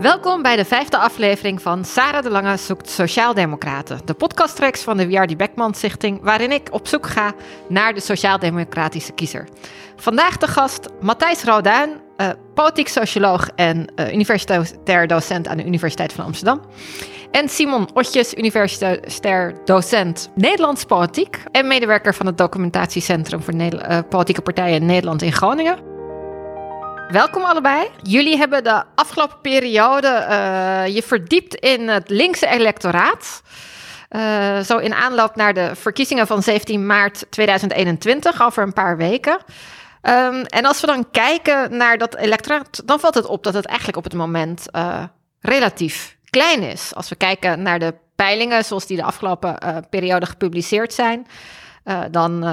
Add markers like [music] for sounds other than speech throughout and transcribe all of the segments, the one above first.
Welkom bij de vijfde aflevering van Sarah de Lange zoekt Sociaaldemocraten, de podcastreeks van de Wiardi Beckman Stichting, waarin ik op zoek ga naar de sociaaldemocratische kiezer. Vandaag de gast Matthijs Roduin, uh, politiek socioloog en uh, universitair docent aan de Universiteit van Amsterdam. En Simon Otjes, universitair docent Nederlands politiek en medewerker van het documentatiecentrum voor uh, politieke partijen Nederland in Groningen. Welkom allebei. Jullie hebben de afgelopen periode uh, je verdiept in het linkse electoraat. Uh, zo in aanloop naar de verkiezingen van 17 maart 2021, over een paar weken. Um, en als we dan kijken naar dat electoraat, dan valt het op dat het eigenlijk op het moment uh, relatief klein is. Als we kijken naar de peilingen zoals die de afgelopen periode gepubliceerd zijn, dan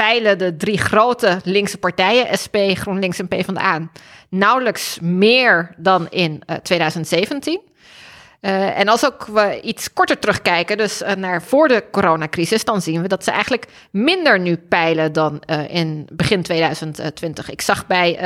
peilen de drie grote linkse partijen, SP, GroenLinks en PvdA, nauwelijks meer dan in uh, 2017. Uh, en als ook we iets korter terugkijken, dus uh, naar voor de coronacrisis, dan zien we dat ze eigenlijk minder nu peilen dan in begin 2020. Ik zag bij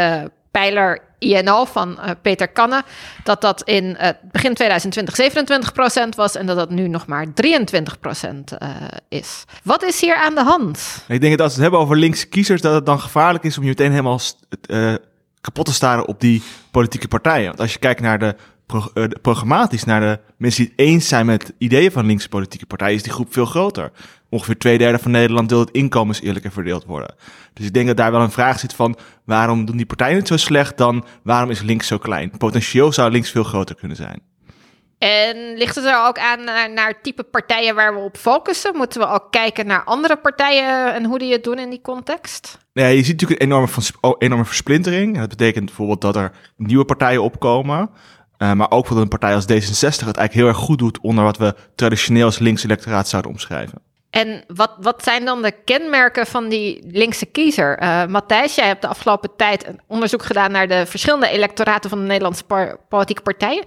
pijler INO van uh, Peter Kanne, dat dat in uh, begin 2020 27% was en dat dat nu nog maar 23 procent uh, is. Wat is hier aan de hand? Ik denk dat als we het hebben over linkse kiezers, dat het dan gevaarlijk is om je meteen helemaal kapot te staren op die politieke partijen. Want als je kijkt naar de pro programmatisch naar de mensen die het eens zijn met ideeën van linkse politieke partijen, is die groep veel groter ongeveer twee derde van Nederland wil het inkomens eerlijker verdeeld worden. Dus ik denk dat daar wel een vraag zit van waarom doen die partijen het zo slecht dan waarom is links zo klein? Potentieel zou links veel groter kunnen zijn. En ligt het er ook aan naar, naar type partijen waar we op focussen? Moeten we ook kijken naar andere partijen en hoe die het doen in die context? Ja, je ziet natuurlijk een enorme, oh, enorme versplintering. Dat betekent bijvoorbeeld dat er nieuwe partijen opkomen. Uh, maar ook dat een partij als D66 het eigenlijk heel erg goed doet onder wat we traditioneel als links electoraat zouden omschrijven. En wat, wat zijn dan de kenmerken van die linkse kiezer? Uh, Matthijs, jij hebt de afgelopen tijd een onderzoek gedaan naar de verschillende electoraten van de Nederlandse politieke partijen.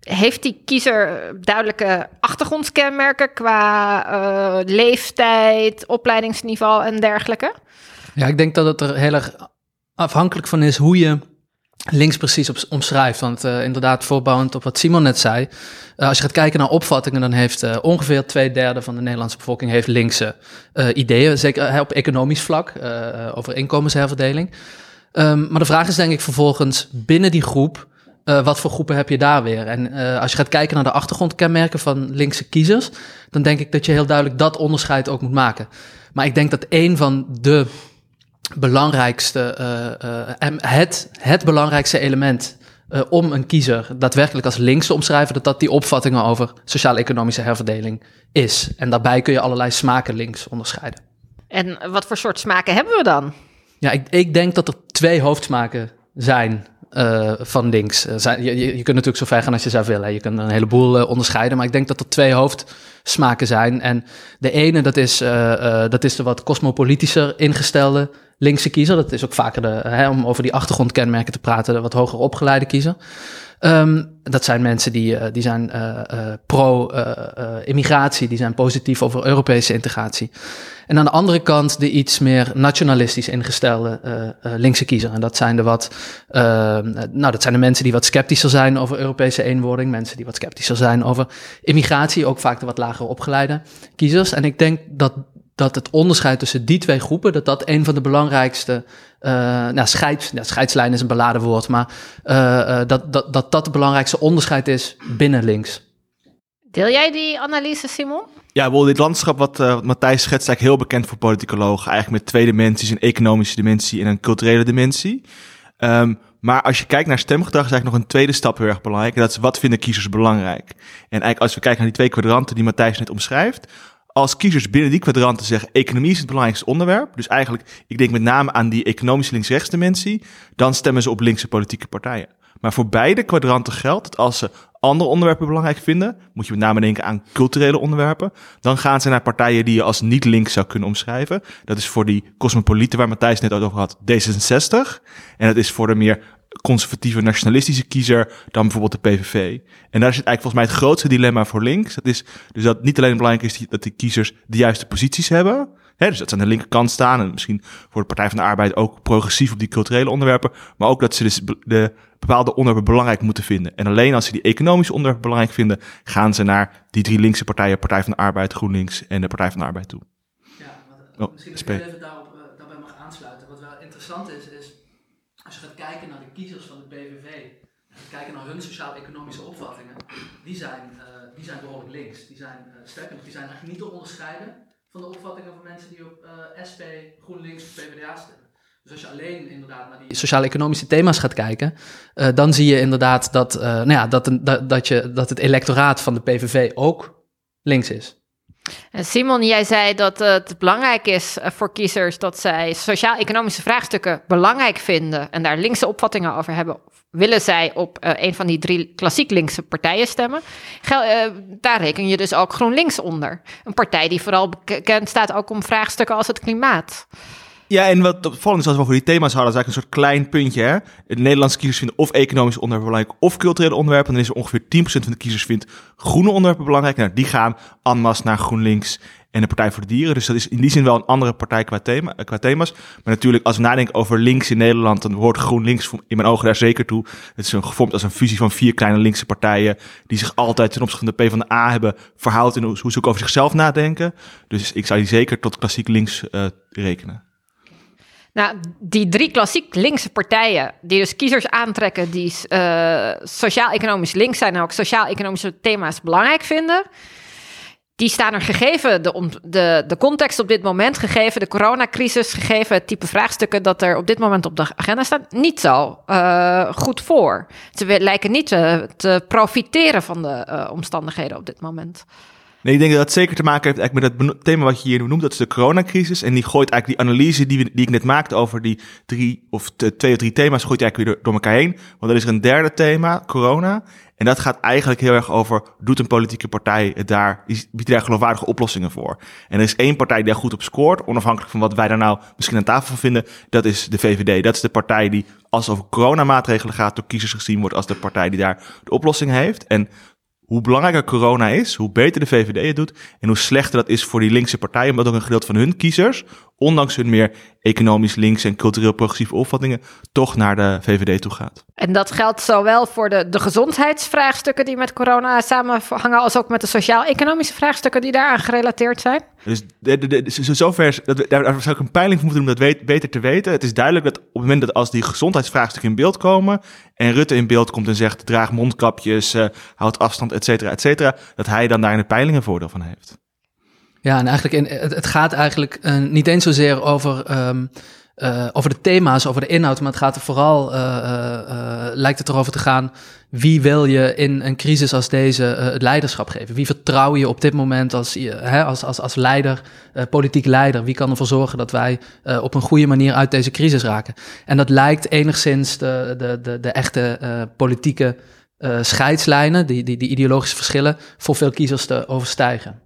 Heeft die kiezer duidelijke achtergrondskenmerken qua uh, leeftijd, opleidingsniveau en dergelijke? Ja, ik denk dat het er heel erg afhankelijk van is hoe je links precies op, omschrijft. Want uh, inderdaad, voorbouwend op wat Simon net zei. Uh, als je gaat kijken naar opvattingen, dan heeft uh, ongeveer twee derde van de Nederlandse bevolking heeft linkse ideeën. Zeker op economisch vlak, over inkomensherverdeling. Um, maar de vraag is denk ik vervolgens binnen die groep. wat voor groepen heb je daar weer? En als je gaat kijken naar de achtergrondkenmerken van linkse kiezers, dan denk ik dat je heel duidelijk dat onderscheid ook moet maken. Maar ik denk dat een van de belangrijkste, uh, uh, het, het belangrijkste element uh, om een kiezer daadwerkelijk als links te omschrijven, dat dat die opvattingen over sociaal-economische herverdeling is. En daarbij kun je allerlei smaken links onderscheiden. En wat voor soort smaken hebben we dan? Ja, ik, ik denk dat er twee hoofdsmaken zijn uh, van links. Uh, je, je, kunt natuurlijk zo ver gaan als je zou willen. Je kunt een heleboel uh, onderscheiden, maar ik denk dat er twee hoofdsmaken zijn. En de ene, dat is, dat is de wat cosmopolitischer ingestelde linkse kiezer. Dat is ook vaker de, hè, om over die achtergrondkenmerken te praten, de wat hoger opgeleide kiezer. Um, dat zijn mensen die, uh, die zijn uh, uh, pro-immigratie, die zijn positief over Europese integratie. En aan de andere kant de iets meer nationalistisch ingestelde linkse kiezer. En dat zijn de wat, ehm, nou, dat zijn de mensen die wat sceptischer zijn over Europese eenwording, mensen die wat sceptischer zijn over immigratie, ook vaak de wat lager opgeleide kiezers. En ik denk dat dat het onderscheid tussen die twee groepen, dat dat een van de belangrijkste, uh, nou, scheids, ja, scheidslijn is een beladen woord, maar uh, uh, dat, dat, dat dat het belangrijkste onderscheid is binnen links. Deel jij die analyse, Simon? Ja, wel dit landschap wat, wat Matthijs schetst, is eigenlijk heel bekend voor politicologen. Eigenlijk met twee dimensies, een economische dimensie en een culturele dimensie. Um, maar als je kijkt naar stemgedrag, is eigenlijk nog een tweede stap heel erg belangrijk. En dat is wat vinden kiezers belangrijk. En eigenlijk als we kijken naar die twee kwadranten die Matthijs net omschrijft, als kiezers binnen die kwadranten zeggen: economie is het belangrijkste onderwerp. Dus eigenlijk, ik denk met name aan die economische links-rechts dimensie. Dan stemmen ze op linkse politieke partijen. Maar voor beide kwadranten geldt dat als ze andere onderwerpen belangrijk vinden, moet je met name denken aan culturele onderwerpen, dan gaan ze naar partijen die je als niet links zou kunnen omschrijven. Dat is voor die cosmopolieten waar Matthijs net over had, D66. En dat is voor de meer conservatieve nationalistische kiezer dan bijvoorbeeld de PVV. En daar zit eigenlijk volgens mij het grootste dilemma voor links. Dat is dus dat niet alleen belangrijk is dat de kiezers de juiste posities hebben, Hè, dus dat ze aan de linkerkant staan en misschien voor de Partij van de Arbeid ook progressief op die culturele onderwerpen. Maar ook dat ze dus de bepaalde onderwerpen belangrijk moeten vinden. En alleen als ze die economische onderwerpen belangrijk vinden, gaan ze naar die drie linkse partijen, Partij van de Arbeid, GroenLinks en de Partij van de Arbeid toe. Ja, Oh, misschien dat ik even daarop, eh, daarbij mag aansluiten. Wat wel interessant is, gaat kijken naar de kiezers van de PVV, gaat kijken naar hun sociaal-economische opvattingen, die zijn, eh, die zijn behoorlijk links. Die zijn, eh sterker die zijn eigenlijk niet te onderscheiden van de opvattingen van mensen die op eh, SP, GroenLinks of PvdA stemmen. Dus als je alleen inderdaad naar die sociaal-economische thema's gaat kijken, dan zie je inderdaad dat, nou ja, dat, dat, dat, je, dat het electoraat van de PVV ook links is. En Simon, jij zei dat het belangrijk is eh, voor kiezers dat zij sociaal-economische vraagstukken belangrijk vinden en daar linkse opvattingen over hebben. Willen zij op eh, een van die drie klassiek linkse partijen stemmen? Eh, daar reken je dus ook GroenLinks onder. Een partij die vooral bekend staat ook om vraagstukken als het klimaat. Ja, en wat opvallend is als we over die thema's hadden, is eigenlijk een soort klein puntje. Hè? De Nederlandse kiezers vinden of economische onderwerpen belangrijk of culturele onderwerpen. En dan is er ongeveer 10% van de kiezers vindt groene onderwerpen belangrijk. Nou, die gaan en masse naar GroenLinks en de Partij voor de Dieren. Dus dat is in die zin wel een andere partij qua, thema, eh, qua thema's. Maar natuurlijk, als we nadenken over links in Nederland, dan hoort GroenLinks in mijn ogen daar zeker toe. Het is een, gevormd als een fusie van vier kleine linkse partijen, die zich altijd ten opzichte van de PvdA hebben verhouden in hoe hoe ze ook over zichzelf nadenken. Dus ik zou die zeker tot klassiek links eh, rekenen. Nou, die drie klassiek linkse partijen, die dus kiezers aantrekken die eh, sociaal-economisch links zijn en ook sociaal-economische thema's belangrijk vinden, die staan er gegeven de, de, de context op dit moment, gegeven de coronacrisis, gegeven het type vraagstukken dat er op dit moment op de agenda staat, niet zo eh, goed voor. Ze lijken niet te, te profiteren van de eh, omstandigheden op dit moment. Nee, ik denk dat dat zeker te maken heeft eigenlijk met het thema wat je hier noemt. Dat is de coronacrisis. En die gooit eigenlijk die analyse die, we, die ik net maakte over die drie of twee of drie thema's, gooit eigenlijk weer door, elkaar heen. Want dan is er een derde thema, corona. En dat gaat eigenlijk heel erg over, doet een politieke partij daar, biedt daar geloofwaardige oplossingen voor? En er is één partij die daar goed op scoort, onafhankelijk van wat wij daar nou misschien aan tafel van vinden. Dat is de VVD. Dat is de partij die, als over coronamaatregelen gaat, door kiezers gezien wordt als de partij die daar de oplossing heeft. En hoe belangrijker corona is, hoe beter de VVD het doet en hoe slechter dat is voor die linkse partijen, omdat ook een gedeelte van hun kiezers, ondanks hun meer economisch links en cultureel progressieve opvattingen, toch naar de VVD toe gaat. En dat geldt zowel voor de, de gezondheidsvraagstukken die met corona samenhangen, als ook met de sociaal-economische vraagstukken die daaraan gerelateerd zijn. Dus de, de, de, zo- zover, dat, daar, daar zou ik een peiling voor moeten doen om dat weet, beter te weten. Het is duidelijk dat op het moment dat als die gezondheidsvraagstukken in beeld komen en Rutte in beeld komt en zegt draag mondkapjes, eh, houd afstand, et cetera, et cetera, dat hij dan daar in de peilingen voordeel van heeft. Ja, en eigenlijk in, het, het gaat eigenlijk eh, niet eens zozeer over, ehm, eh, over de thema's, over de inhoud, maar het gaat er vooral, eh, lijkt het erover te gaan, wie wil je in een crisis als deze het leiderschap geven? Wie vertrouw je op dit moment als, hè, als, als, als leider, politiek leider? Wie kan ervoor zorgen dat wij op een goede manier uit deze crisis raken? En dat lijkt enigszins de, de, de, echte politieke scheidslijnen, die, die, die ideologische verschillen, voor veel kiezers te overstijgen.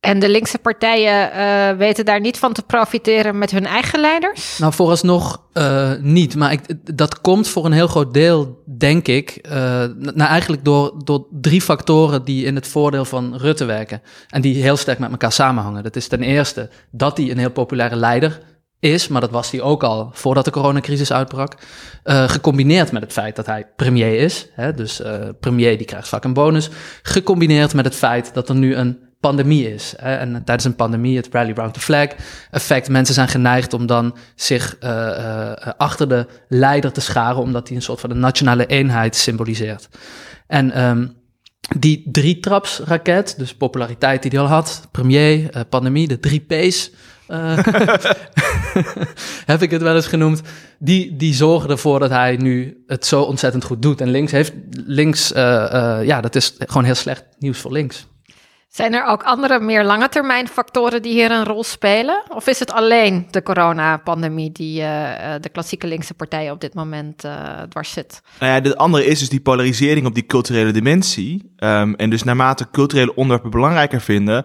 En de linkse partijen eh, weten daar niet van te profiteren met hun eigen leiders. Nou, vooralsnog eh niet. Maar ik, dat komt voor een heel groot deel, denk ik, nou eigenlijk door, door drie factoren die in het voordeel van Rutte werken. En die heel sterk met elkaar samenhangen. Dat is ten eerste dat hij een heel populaire leider is, maar dat was hij ook al voordat de coronacrisis uitbrak. Gecombineerd met het feit dat hij premier is. Hè, dus premier die krijgt vaak een bonus. Gecombineerd met het feit dat er nu een pandemie is. En tijdens een pandemie, het rally round the flag effect. Mensen zijn geneigd om dan zich eh, eh, achter de leider te scharen, omdat hij een soort van een nationale eenheid symboliseert. En ehm, die drietrapsraket, dus populariteit die hij al had, premier, eh, pandemie, de drie P's, [laughs] heb ik het wel eens genoemd. Die, die zorgen ervoor dat hij nu het zo ontzettend goed doet. En links heeft, links, ja, dat is gewoon heel slecht nieuws voor links. Zijn er ook andere, meer lange termijn factoren die hier een rol spelen? Of is het alleen de coronapandemie die eh, eh, de klassieke linkse partijen op dit moment eh, dwars zit? Nou ja, de andere is dus die polarisering op die culturele dimensie. Ehm, en dus naarmate culturele onderwerpen belangrijker vinden,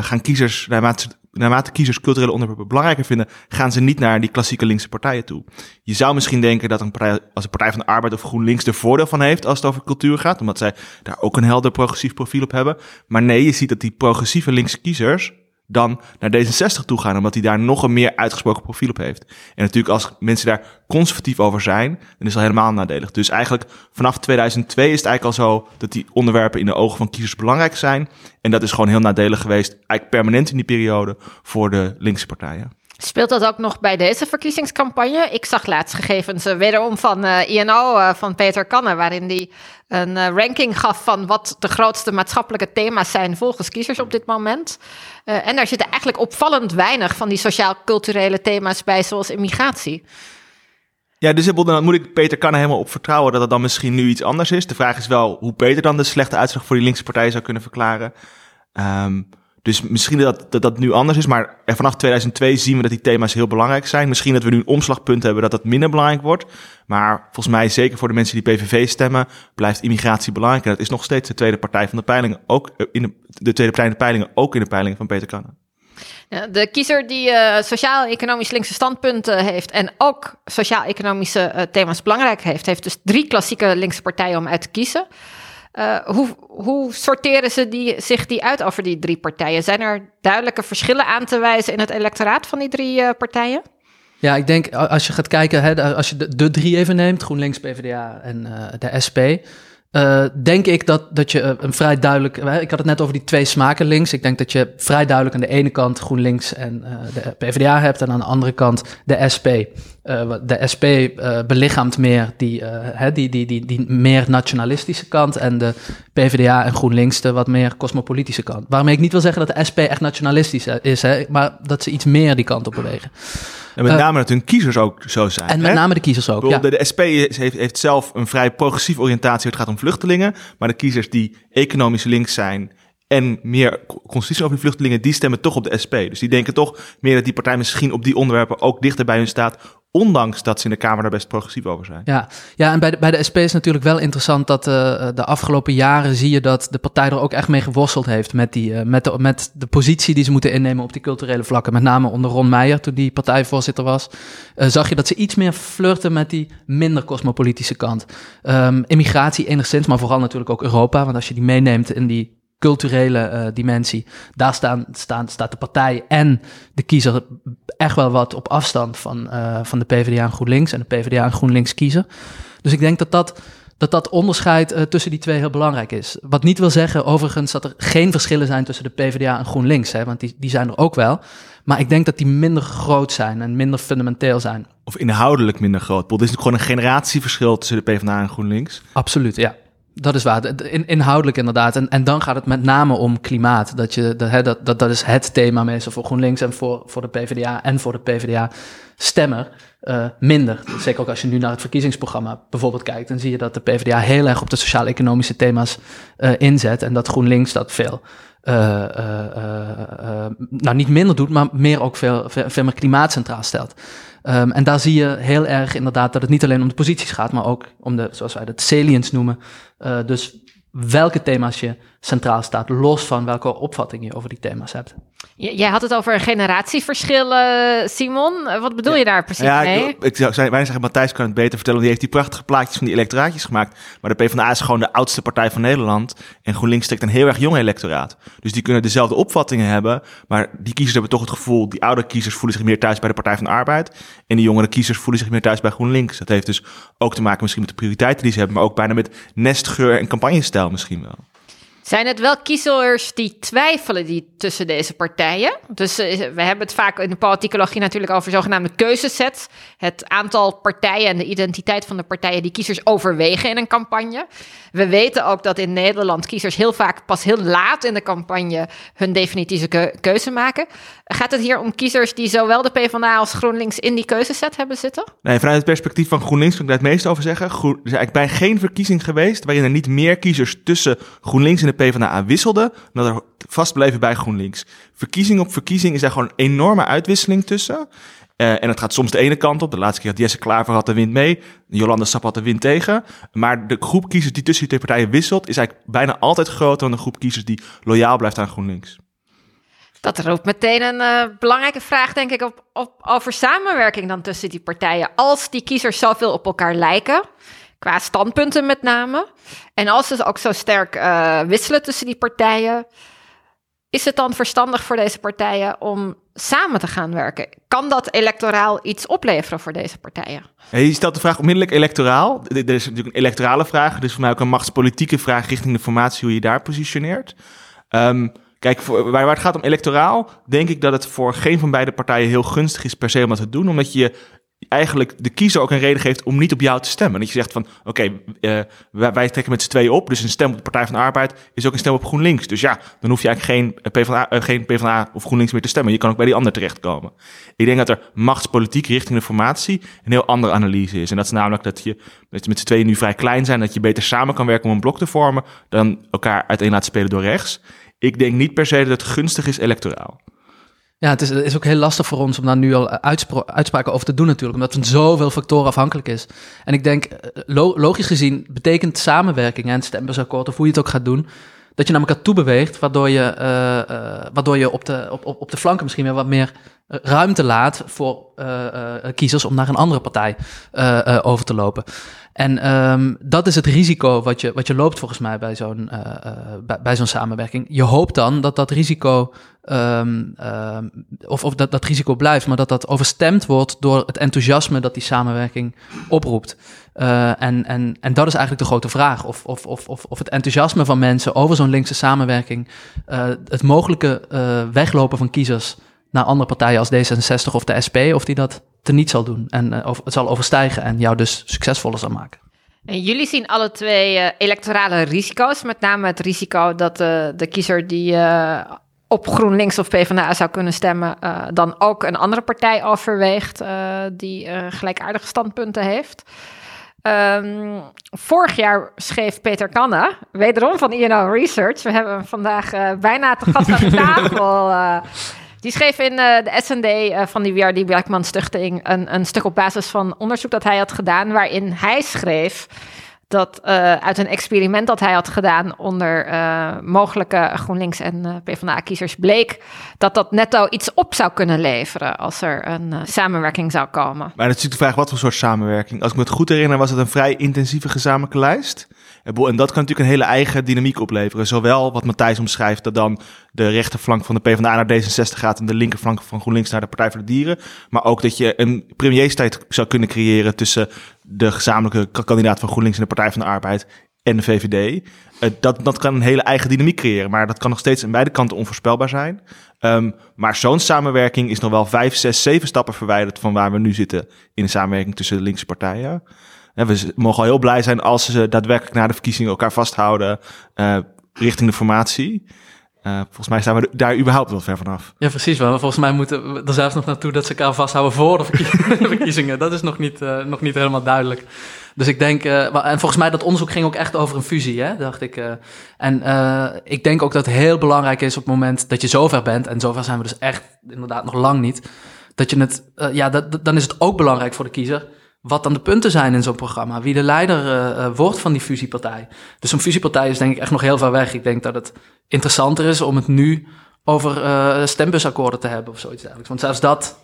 gaan kiezers, naarmate, naarmate kiezers culturele onderwerpen belangrijker vinden, gaan ze niet naar die klassieke linkse partijen toe. Je zou misschien denken dat een partij als de Partij van de Arbeid of GroenLinks er voordeel van heeft als het over cultuur gaat, omdat zij daar ook een helder progressief profiel op hebben. Maar nee, je ziet dat die progressieve linkse kiezers dan naar D66 toe gaan, omdat hij daar nog een meer uitgesproken profiel op heeft. En natuurlijk als mensen daar conservatief over zijn, dan is dat helemaal nadelig. Dus eigenlijk vanaf 2002 is het eigenlijk al zo dat die onderwerpen in de ogen van kiezers belangrijk zijn. En dat is gewoon heel nadelig geweest, eigenlijk permanent in die periode, voor de linkse partijen. Speelt dat ook nog bij deze verkiezingscampagne? Ik zag laatst gegevens uh, wederom van uh, INO, uh, van Peter Kanne, waarin hij een ranking gaf van wat de grootste maatschappelijke thema's zijn volgens kiezers op dit moment. en daar zitten eigenlijk opvallend weinig van die sociaal-culturele thema's bij, zoals immigratie. Ja, dus dan moet ik Peter Kanne helemaal op vertrouwen dat het dan misschien nu iets anders is. De vraag is wel hoe Peter dan de slechte uitslag voor die linkse partij zou kunnen verklaren. Um, dus misschien dat, dat nu anders is, maar vanaf 2002 zien we dat die thema's heel belangrijk zijn. Misschien dat we nu een omslagpunt hebben dat dat minder belangrijk wordt. Maar volgens mij, zeker voor de mensen die PVV stemmen, blijft immigratie belangrijk. En dat is nog steeds de tweede partij van de peilingen, ook eh, in de, de tweede partij in de peilingen, ook in de peilingen van Peter Kannen. De kiezer die uh, sociaal-economisch linkse standpunten heeft en ook sociaal-economische uh, thema's belangrijk heeft, heeft dus drie klassieke linkse partijen om uit te kiezen. Uh, hoe, hoe sorteren ze die, zich die uit over die drie partijen? Zijn er duidelijke verschillen aan te wijzen in het electoraat van die drie uh, partijen? Ja, ik denk als je gaat kijken, hè, als je de, drie even neemt, GroenLinks, PvdA en uh, de SP, uh, denk ik dat, dat je een vrij duidelijk. Ik had het net over die twee smaken links. Ik denk dat je vrij duidelijk aan de ene kant GroenLinks en de PvdA hebt. En aan de andere kant de SP. De SP belichaamt meer die, die, die, die, die meer nationalistische kant. En de PvdA en GroenLinks de wat meer cosmopolitische kant. Waarmee ik niet wil zeggen dat de SP echt nationalistisch is, hè, maar dat ze iets meer die kant op bewegen. En met name dat hun kiezers ook zo zijn. En met hè? name de kiezers ook. Ja. De, de, SP heeft, heeft zelf een vrij progressieve oriëntatie. Het gaat om vluchtelingen. Maar de kiezers die economisch links zijn en meer constitutie over die vluchtelingen, die stemmen toch op de SP. Dus die denken toch meer dat die partij misschien op die onderwerpen ook dichter bij hun staat. Ondanks dat ze in de Kamer daar best progressief over zijn. Ja, ja en bij de, bij de SP is natuurlijk wel interessant dat uh, de afgelopen jaren zie je dat de partij er ook echt mee geworsteld heeft. Met, die, uh, met, de, met de positie die ze moeten innemen op die culturele vlakken. Met name onder Ron Meijer, toen die partijvoorzitter was. Uh, zag je dat ze iets meer flirten met die minder cosmopolitische kant. Um, immigratie enigszins, maar vooral natuurlijk ook Europa. Want als je die meeneemt in die culturele uh, dimensie. Daar staan, staan, staat de partij en de kiezer echt wel wat op afstand van, uh, van de PvdA en GroenLinks en de PvdA en GroenLinks kiezen. Dus ik denk dat dat, dat, dat onderscheid uh, tussen die twee heel belangrijk is. Wat niet wil zeggen overigens dat er geen verschillen zijn tussen de PvdA en GroenLinks, hè, want die, die zijn er ook wel. Maar ik denk dat die minder groot zijn en minder fundamenteel zijn. Of inhoudelijk minder groot. Het is gewoon een generatieverschil tussen de PvdA en GroenLinks. Absoluut, ja. Dat is waar, In, inhoudelijk inderdaad. En, en dan gaat het met name om klimaat. Dat, je, dat, dat, dat, is het thema meestal voor GroenLinks en voor, voor de PvdA en voor de PvdA-stemmer. Uh, minder. Zeker ook als je nu naar het verkiezingsprogramma bijvoorbeeld kijkt, dan zie je dat de PvdA heel erg op de sociaal-economische thema's uh, inzet en dat GroenLinks dat veel, uh, nou niet minder doet, maar meer ook veel, veel, meer klimaat centraal stelt. Um, en daar zie je heel erg inderdaad dat het niet alleen om de posities gaat, maar ook om de, zoals wij dat, salients noemen. Uh, dus welke thema's je centraal staat, los van welke opvatting je over die thema's hebt. Jij had het over een generatieverschil, uh, Simon. Wat bedoel ja. je daar precies ja, mee? Ik, ik zou bijna zeggen, Matthijs kan het beter vertellen. Die heeft die prachtige plaatjes van die electoraatjes gemaakt. Maar de PvdA is gewoon de oudste partij van Nederland. En GroenLinks trekt een heel erg jong electoraat. Dus die kunnen dezelfde opvattingen hebben. Maar die kiezers hebben toch het gevoel... die oude kiezers voelen zich meer thuis bij de Partij van de Arbeid. En die jongere kiezers voelen zich meer thuis bij GroenLinks. Dat heeft dus ook te maken misschien met de prioriteiten die ze hebben... maar ook bijna met nestgeur en campagnestijl misschien wel. Zijn het wel kiezers die twijfelen die tussen deze partijen? Dus uh, we hebben het vaak in de politicologie natuurlijk over zogenaamde keuzesets. Het aantal partijen en de identiteit van de partijen die kiezers overwegen in een campagne. We weten ook dat in Nederland kiezers heel vaak pas heel laat in de campagne hun definitieve keu keuze maken. Gaat het hier om kiezers die zowel de PvdA als GroenLinks in die keuzeset hebben zitten? Nee, vanuit het perspectief van GroenLinks kan ik daar het meest over zeggen. Er is eigenlijk bij geen verkiezing geweest waarin er niet meer kiezers tussen GroenLinks en de PvdA wisselden, dan dat er vast bleven bij GroenLinks. Verkiezing op verkiezing is daar gewoon een enorme uitwisseling tussen. Uh, en het gaat soms de ene kant op. De laatste keer had Jesse Klaver had de wind mee. Jolanda Sap had de wind tegen. Maar de groep kiezers die tussen die twee partijen wisselt... is eigenlijk bijna altijd groter dan de groep kiezers die loyaal blijft aan GroenLinks. Dat roept meteen een uh, belangrijke vraag, denk ik, op, op, over samenwerking dan tussen die partijen. Als die kiezers zoveel op elkaar lijken, qua standpunten met name. En als ze ook zo sterk uh, wisselen tussen die partijen. Is het dan verstandig voor deze partijen om samen te gaan werken? Kan dat electoraal iets opleveren voor deze partijen? Je stelt de vraag onmiddellijk electoraal. Er is natuurlijk een electorale vraag, dus voor mij ook een machtspolitieke vraag richting de formatie, hoe je daar positioneert. Um, kijk, waar, het gaat om electoraal, denk ik dat het voor geen van beide partijen heel gunstig is per se om dat te doen, omdat je eigenlijk de kiezer ook een reden geeft om niet op jou te stemmen. Dat je zegt van, oké, uh, wij, trekken met z'n tweeën op, dus een stem op de Partij van de Arbeid is ook een stem op GroenLinks. Dus ja, dan hoef je eigenlijk geen PvdA, uh, geen PvdA of GroenLinks meer te stemmen. Je kan ook bij die ander terechtkomen. Ik denk dat er machtspolitiek richting de formatie een heel andere analyse is. En dat is namelijk dat je, dat je met z'n tweeën nu vrij klein zijn, dat je beter samen kan werken om een blok te vormen, dan elkaar uiteen laten spelen door rechts. Ik denk niet per se dat het gunstig is electoraal. Ja, het is, het is ook heel lastig voor ons om daar nu al uitspraken over te doen natuurlijk, omdat het van zoveel factoren afhankelijk is. En ik denk, eh, logisch gezien betekent samenwerking en stembursakkoord, of hoe je het ook gaat doen, dat je naar elkaar toe beweegt, waardoor je, uh, uh, waardoor je op, de, op, op, op de flanken misschien weer wat meer ruimte laat voor kiezers om naar een andere partij over te lopen. En um, dat is het risico wat je, wat je loopt volgens mij bij zo'n uh, uh, bij, bij zo'n samenwerking. Je hoopt dan dat dat risico, um, um, of, of dat dat risico blijft, maar dat dat overstemd wordt door het enthousiasme dat die samenwerking oproept. Uh, en, en, en dat is eigenlijk de grote vraag. Of, of, of, of, of het enthousiasme van mensen over zo'n linkse samenwerking, het mogelijke weglopen van kiezers naar andere partijen als D66 of de SP, of die dat niet zal doen en uh, het zal overstijgen en jou dus succesvoller zal maken. En jullie zien alle twee electorale risico's, met name het risico dat uh, de kiezer die op GroenLinks of PvdA zou kunnen stemmen, dan ook een andere partij overweegt die gelijkaardige standpunten heeft. Um, vorig jaar schreef Peter Kanne, wederom van INO Research. We hebben hem vandaag bijna te gast aan de [laughs] tafel. Die schreef in uh, de SND uh, van die WRD Blackman Stichting een, een stuk op basis van onderzoek dat hij had gedaan, waarin hij schreef dat uh, uit een experiment dat hij had gedaan onder uh, mogelijke GroenLinks en uh, PvdA-kiezers bleek dat dat netto iets op zou kunnen leveren als er een samenwerking zou komen. Maar dat is natuurlijk de vraag wat voor soort samenwerking. Als ik me het goed herinner was het een vrij intensieve gezamenlijke lijst. En dat kan natuurlijk een hele eigen dynamiek opleveren. Zowel wat Matthijs omschrijft, dat dan de rechterflank van de PvdA naar D66 gaat en de linkerflank van GroenLinks naar de Partij voor de Dieren. Maar ook dat je een premierstijd zou kunnen creëren tussen de gezamenlijke kandidaat van GroenLinks en de Partij van de Arbeid en de VVD. Uh, dat, dat kan een hele eigen dynamiek creëren, maar dat kan nog steeds aan beide kanten onvoorspelbaar zijn. Um, maar zo'n samenwerking is nog wel vijf, zes, zeven stappen verwijderd van waar we nu zitten in de samenwerking tussen de linkse partijen. We mogen al heel blij zijn als ze daadwerkelijk na de verkiezingen elkaar vasthouden uh, richting de formatie. Uh, volgens mij staan we daar überhaupt wel ver vanaf. Ja, precies. Maar volgens mij moeten we er zelfs nog naartoe dat ze elkaar vasthouden voor de [laughs] verkiezingen. dat is nog niet, uh, nog niet helemaal duidelijk. Dus ik denk, en volgens mij dat onderzoek ging ook echt over een fusie, hè, dacht ik. en ik denk ook dat het heel belangrijk is op het moment dat je zover bent, en zover zijn we dus echt inderdaad nog lang niet, dat je het, ja, dan is het ook belangrijk voor de kiezer wat dan de punten zijn in zo'n programma. Wie de leider uh, wordt van die fusiepartij. Dus zo'n fusiepartij is denk ik echt nog heel ver weg. Ik denk dat het interessanter is om het nu over uh, stembusakkoorden te hebben of zoiets dergelijks. Want zelfs dat,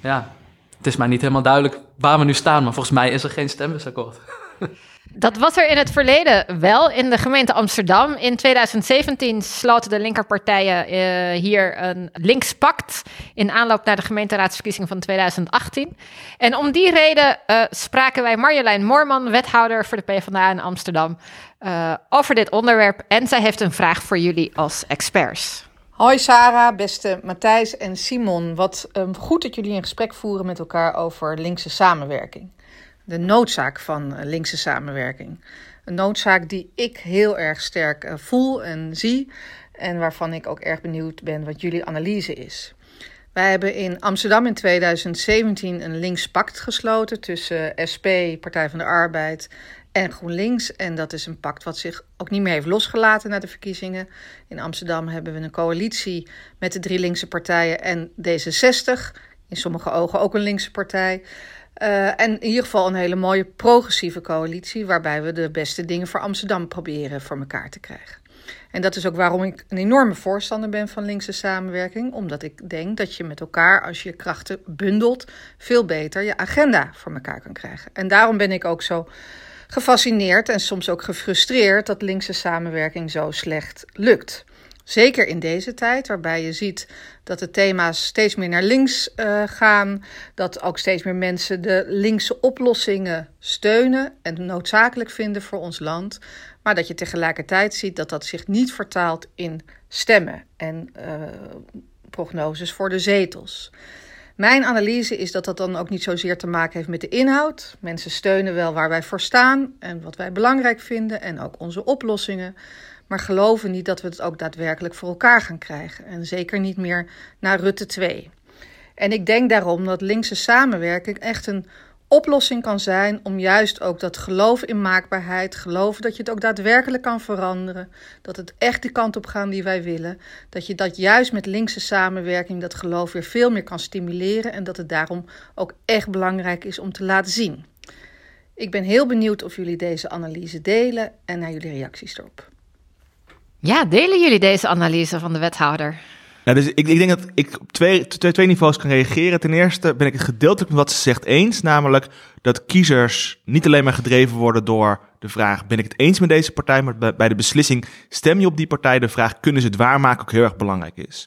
ja, het is mij niet helemaal duidelijk waar we nu staan. Maar volgens mij is er geen stembusakkoord. [laughs] Dat was er in het verleden wel in de gemeente Amsterdam. In 2017 sloten de linkerpartijen uh, hier een linkspact in aanloop naar de gemeenteraadsverkiezingen van 2018. En om die reden uh, spraken wij Marjolein Moorman, wethouder voor de PvdA in Amsterdam, uh, over dit onderwerp. En zij heeft een vraag voor jullie als experts. Hoi Sarah, beste Matthijs en Simon. Wat um, goed dat jullie een gesprek voeren met elkaar over linkse samenwerking de noodzaak van eh, linkse samenwerking. Een noodzaak die ik heel erg sterk eh, voel en zie en waarvan ik ook erg benieuwd ben wat jullie analyse is. Wij hebben in Amsterdam in 2017 een links pact gesloten tussen SP, Partij van de Arbeid en GroenLinks. En dat is een pact wat zich ook niet meer heeft losgelaten na de verkiezingen. In Amsterdam hebben we een coalitie met de drie linkse partijen en D66. In sommige ogen ook een linkse partij. Uh, en in ieder geval een hele mooie progressieve coalitie, waarbij we de beste dingen voor Amsterdam proberen voor elkaar te krijgen. En dat is ook waarom ik een enorme voorstander ben van linkse samenwerking, omdat ik denk dat je met elkaar, als je je krachten bundelt, veel beter je agenda voor elkaar kan krijgen. En daarom ben ik ook zo gefascineerd en soms ook gefrustreerd dat linkse samenwerking zo slecht lukt. Zeker in deze tijd, waarbij je ziet dat de thema's steeds meer naar links uh, gaan. Dat ook steeds meer mensen de linkse oplossingen steunen en noodzakelijk vinden voor ons land. Maar dat je tegelijkertijd ziet dat dat zich niet vertaalt in stemmen en uh, prognoses voor de zetels. Mijn analyse is dat dat dan ook niet zozeer te maken heeft met de inhoud. Mensen steunen wel waar wij voor staan en wat wij belangrijk vinden en ook onze oplossingen. Maar geloven niet dat we het ook daadwerkelijk voor elkaar gaan krijgen. En zeker niet meer naar Rutte 2. En ik denk daarom dat linkse samenwerking echt een oplossing kan zijn om juist ook dat geloof in maakbaarheid, geloven dat je het ook daadwerkelijk kan veranderen, dat het echt de kant op gaat die wij willen, dat je dat juist met linkse samenwerking dat geloof weer veel meer kan stimuleren en dat het daarom ook echt belangrijk is om te laten zien. Ik ben heel benieuwd of jullie deze analyse delen en naar jullie reacties erop. Ja, delen jullie deze analyse van de wethouder? Ja, dus ik, ik denk dat ik op twee, twee, niveaus kan reageren. Ten eerste ben ik het gedeeltelijk met wat ze zegt eens. Namelijk dat kiezers niet alleen maar gedreven worden door de vraag: ben ik het eens met deze partij? Maar bij de beslissing: stem je op die partij? De vraag: kunnen ze het waarmaken? ook heel erg belangrijk is.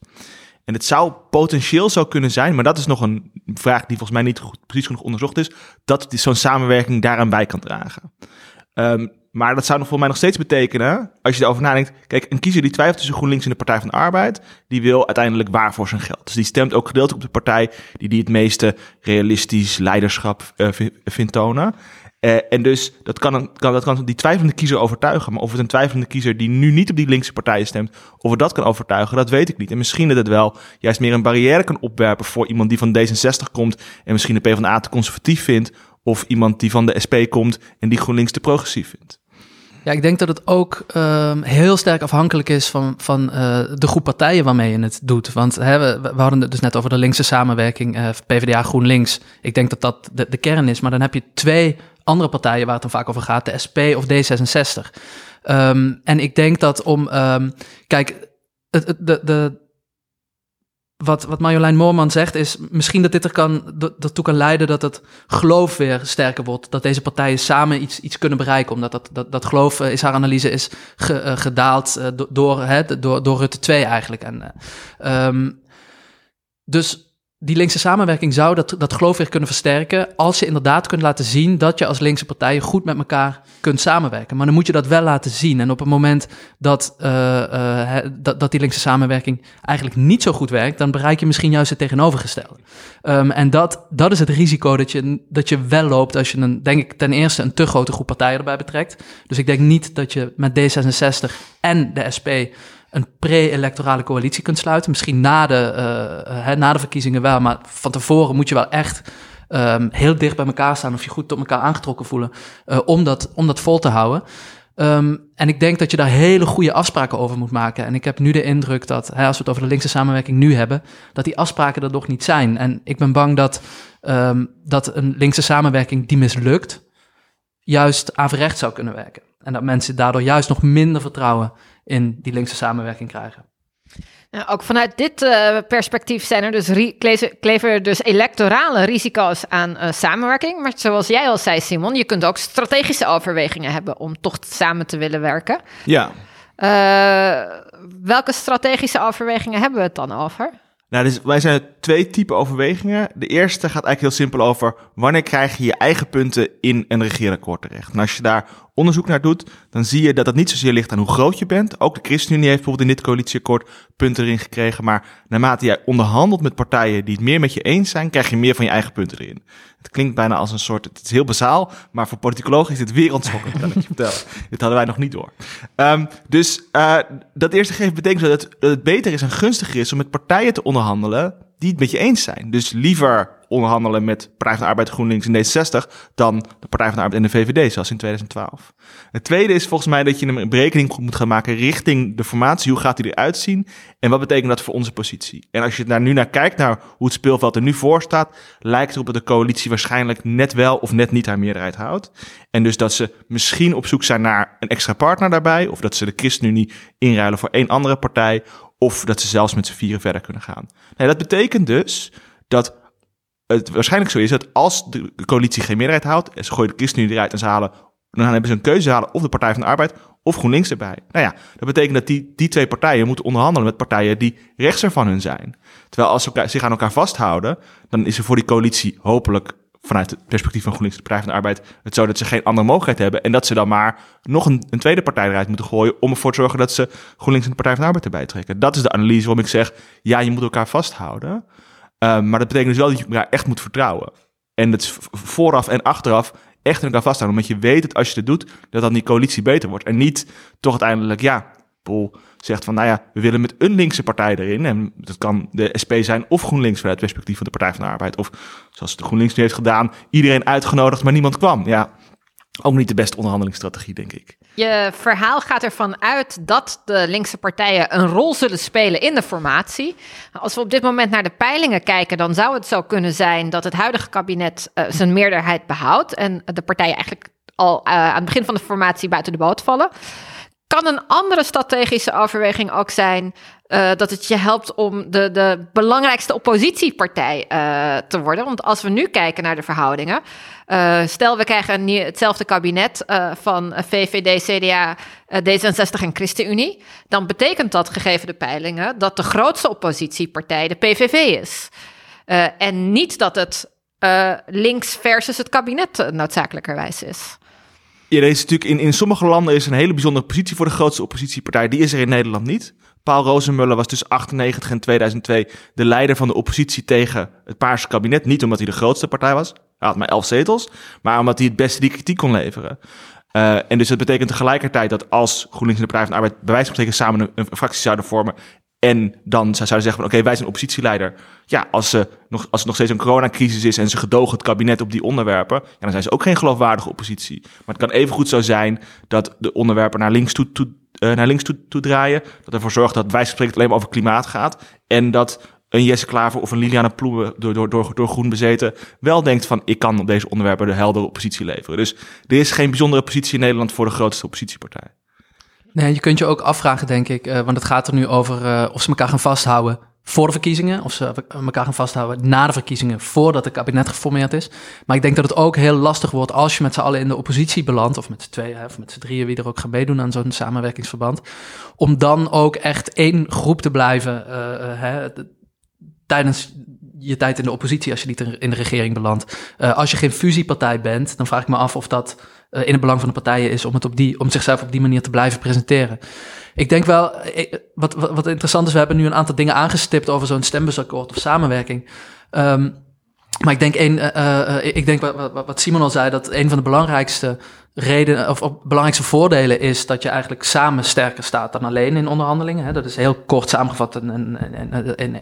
En het zou potentieel zo kunnen zijn, maar dat is nog een vraag die volgens mij niet precies genoeg onderzocht is, dat zo'n samenwerking daaraan bij kan dragen. Um, maar dat zou nog voor mij nog steeds betekenen, als je erover nadenkt. Kijk, een kiezer die twijfelt tussen GroenLinks en de Partij van de Arbeid, die wil uiteindelijk waar voor zijn geld. Dus die stemt ook gedeeltelijk op de partij die, die het meeste realistisch leiderschap uh, vindt tonen. Uh, en dus dat kan, kan, dat kan die twijfelende kiezer overtuigen. Maar of het een twijfelende kiezer die nu niet op die linkse partijen stemt, of het dat kan overtuigen, dat weet ik niet. En misschien dat het wel juist meer een barrière kan opwerpen voor iemand die van D66 komt en misschien de PvdA te conservatief vindt, of iemand die van de SP komt en die GroenLinks te progressief vindt. Ja, ik denk dat het ook um, heel sterk afhankelijk is van, van uh, de groep partijen waarmee je het doet. Want hè, we, hadden het dus net over de linkse samenwerking, uh, PvdA GroenLinks. Ik denk dat dat de, kern is. Maar dan heb je twee andere partijen waar het dan vaak over gaat, de SP of D66. Um, ehm, en ik denk dat om, um, kijk, het, de, de, wat, wat Marjolein Moorman zegt is misschien dat dit er kan, dat, kan leiden dat het geloof weer sterker wordt. Dat deze partijen samen iets, iets kunnen bereiken. Omdat dat, dat, dat geloof, uh, is haar analyse, is ge, uh, gedaald uh, door, hè, door, door Rutte 2 eigenlijk. En, um, dus die linkse samenwerking zou dat, dat geloof weer kunnen versterken. als je inderdaad kunt laten zien dat je als linkse partijen goed met elkaar kunt samenwerken. Maar dan moet je dat wel laten zien. En op het moment dat, uh, uh, dat, die linkse samenwerking eigenlijk niet zo goed werkt. dan bereik je misschien juist het tegenovergestelde. Um, en dat, dat is het risico dat je, dat je wel loopt. als je een, denk ik, ten eerste een te grote groep partijen erbij betrekt. Dus ik denk niet dat je met D66 en de SP een pre-electorale coalitie kunt sluiten. Misschien na de, uh, na de verkiezingen wel, maar van tevoren moet je wel echt um, heel dicht bij elkaar staan of je goed tot elkaar aangetrokken voelen uh, om, dat, om dat vol te houden. Um, en ik denk dat je daar hele goede afspraken over moet maken. En ik heb nu de indruk dat, hè, als we het over de linkse samenwerking nu hebben, dat die afspraken er nog niet zijn. En ik ben bang dat, um, dat een linkse samenwerking die mislukt, juist averecht zou kunnen werken. En dat mensen daardoor juist nog minder vertrouwen in die linkse samenwerking krijgen. Nou, ook vanuit dit uh, perspectief zijn er dus kleven er dus electorale risico's aan uh, samenwerking. Maar zoals jij al zei, Simon, je kunt ook strategische overwegingen hebben om toch samen te willen werken. Ja. Uh, welke strategische overwegingen hebben we het dan over? Nou, dus wij zijn twee typen overwegingen. De eerste gaat eigenlijk heel simpel over wanneer krijg je je eigen punten in een regeerakkoord terecht. En als je daar onderzoek naar doet, dan zie je dat het niet zozeer ligt aan hoe groot je bent. Ook de ChristenUnie heeft bijvoorbeeld in dit coalitieakkoord punten erin gekregen. Maar naarmate jij onderhandelt met partijen die het meer met je eens zijn, krijg je meer van je eigen punten erin. Het klinkt bijna als een soort, het is heel bazaal, maar voor politicologen is dit wereldschokkend, kan ik je vertellen. [laughs] dit hadden wij nog niet door. Um, dus uh, dat eerste geeft betekent dat het, dat het beter is en gunstiger is om met partijen te onderhandelen die het met je eens zijn. Dus liever onderhandelen met Partij van de Arbeid, GroenLinks en D66 dan de Partij van de Arbeid en de VVD, zoals in 2012. Het tweede is volgens mij dat je een berekening moet gaan maken richting de formatie. Hoe gaat die eruit zien? En wat betekent dat voor onze positie? En als je daar nu naar kijkt, naar hoe het speelveld er nu voor staat, lijkt erop dat de coalitie waarschijnlijk net wel of net niet haar meerderheid houdt. En dus dat ze misschien op zoek zijn naar een extra partner daarbij, of dat ze de ChristenUnie inruilen voor één andere partij, of dat ze zelfs met z'n vieren verder kunnen gaan. Dat betekent dus dat het waarschijnlijk zo is dat als de coalitie geen meerderheid houdt, en ze gooien de ChristenUnie eruit en ze halen, dan hebben ze een keuze halen of de Partij van de Arbeid of GroenLinks erbij. Nou ja, dat betekent dat die, die twee partijen moeten onderhandelen met partijen die rechts van hun zijn. Terwijl als ze elkaar, zich aan elkaar vasthouden, dan is er voor die coalitie hopelijk vanuit het perspectief van GroenLinks de Partij van de Arbeid het zo dat ze geen andere mogelijkheid hebben en dat ze dan maar nog een, een tweede partij eruit moeten gooien om ervoor te zorgen dat ze GroenLinks en de Partij van de Arbeid erbij trekken. Dat is de analyse waarom ik zeg, ja, je moet elkaar vasthouden. Uh, maar dat betekent dus wel dat je elkaar echt moet vertrouwen. En is vooraf en achteraf echt in elkaar vasthouden. Omdat je weet dat als je het doet, dat dan die coalitie beter wordt. En niet toch uiteindelijk, ja, Pol zegt van, nou ja, we willen met een linkse partij erin. En dat kan de SP zijn of GroenLinks vanuit het perspectief van de Partij van de Arbeid. Of zoals de GroenLinks nu heeft gedaan, iedereen uitgenodigd, maar niemand kwam. Ja, ook niet de beste onderhandelingsstrategie, denk ik. Je verhaal gaat ervan uit dat de linkse partijen een rol zullen spelen in de formatie. Als we op dit moment naar de peilingen kijken, dan zou het zo kunnen zijn dat het huidige kabinet uh, zijn meerderheid behoudt en de partijen eigenlijk al uh, aan het begin van de formatie buiten de boot vallen. Kan een andere strategische overweging ook zijn uh, dat het je helpt om de, de belangrijkste oppositiepartij uh, te worden? Want als we nu kijken naar de verhoudingen, uh, stel we krijgen een hetzelfde kabinet van VVD, CDA, D66 en ChristenUnie, dan betekent dat, gegeven de peilingen, dat de grootste oppositiepartij de PVV is. en niet dat het links versus het kabinet noodzakelijkerwijs is. Ja, deze natuurlijk in, in sommige landen is een hele bijzondere positie voor de grootste oppositiepartij. Die is er in Nederland niet. Paul Rozenmuller was tussen 98 en 2002 de leider van de oppositie tegen het Paarse kabinet. Niet omdat hij de grootste partij was, hij had maar elf zetels, maar omdat hij het beste die kritiek kon leveren. Uh, en dus dat betekent tegelijkertijd dat als GroenLinks en de Partij van de Arbeid bij wijze van spreken samen een fractie zouden vormen en dan zouden ze zeggen van oké, wij zijn oppositieleider. Ja, als, ze nog, als het nog steeds een coronacrisis is en ze gedogen het kabinet op die onderwerpen, dan zijn ze ook geen geloofwaardige oppositie. Maar het kan even goed zo zijn dat de onderwerpen naar links toe, toe, uh, naar links toe, toe draaien. Dat ervoor zorgt dat wij alleen maar over klimaat gaat. En dat een Jesse Klaver of een Liliane Ploemen door, door, door, door groen bezeten wel denkt van ik kan op deze onderwerpen de heldere oppositie leveren. Dus er is geen bijzondere positie in Nederland voor de grootste oppositiepartij. Nee, je kunt je ook afvragen, denk ik, uh, want het gaat er nu over uh, of ze elkaar gaan vasthouden voor de verkiezingen, of ze elkaar gaan vasthouden na de verkiezingen, voordat het kabinet geformeerd is. Maar ik denk dat het ook heel lastig wordt als je met z'n allen in de oppositie belandt, of met z'n tweeën, of met z'n drieën, wie er ook gaat meedoen aan zo'n samenwerkingsverband, om dan ook echt één groep te blijven uh, hè, tijdens je tijd in de oppositie als je niet in de regering belandt. Als je geen fusiepartij bent, dan vraag ik me af of dat in het belang van de partijen is om, het op die, om zichzelf op die manier te blijven presenteren. Ik denk wel, wat, wat, interessant is, we hebben nu een aantal dingen aangestipt over zo'n stembusakkoord of samenwerking. Um, maar ik denk, een, uh, ik denk wat, wat, Simon al zei, dat een van de belangrijkste redenen of, belangrijkste voordelen is dat je eigenlijk samen sterker staat dan alleen in onderhandelingen. Hè. Dat is heel kort samengevat in,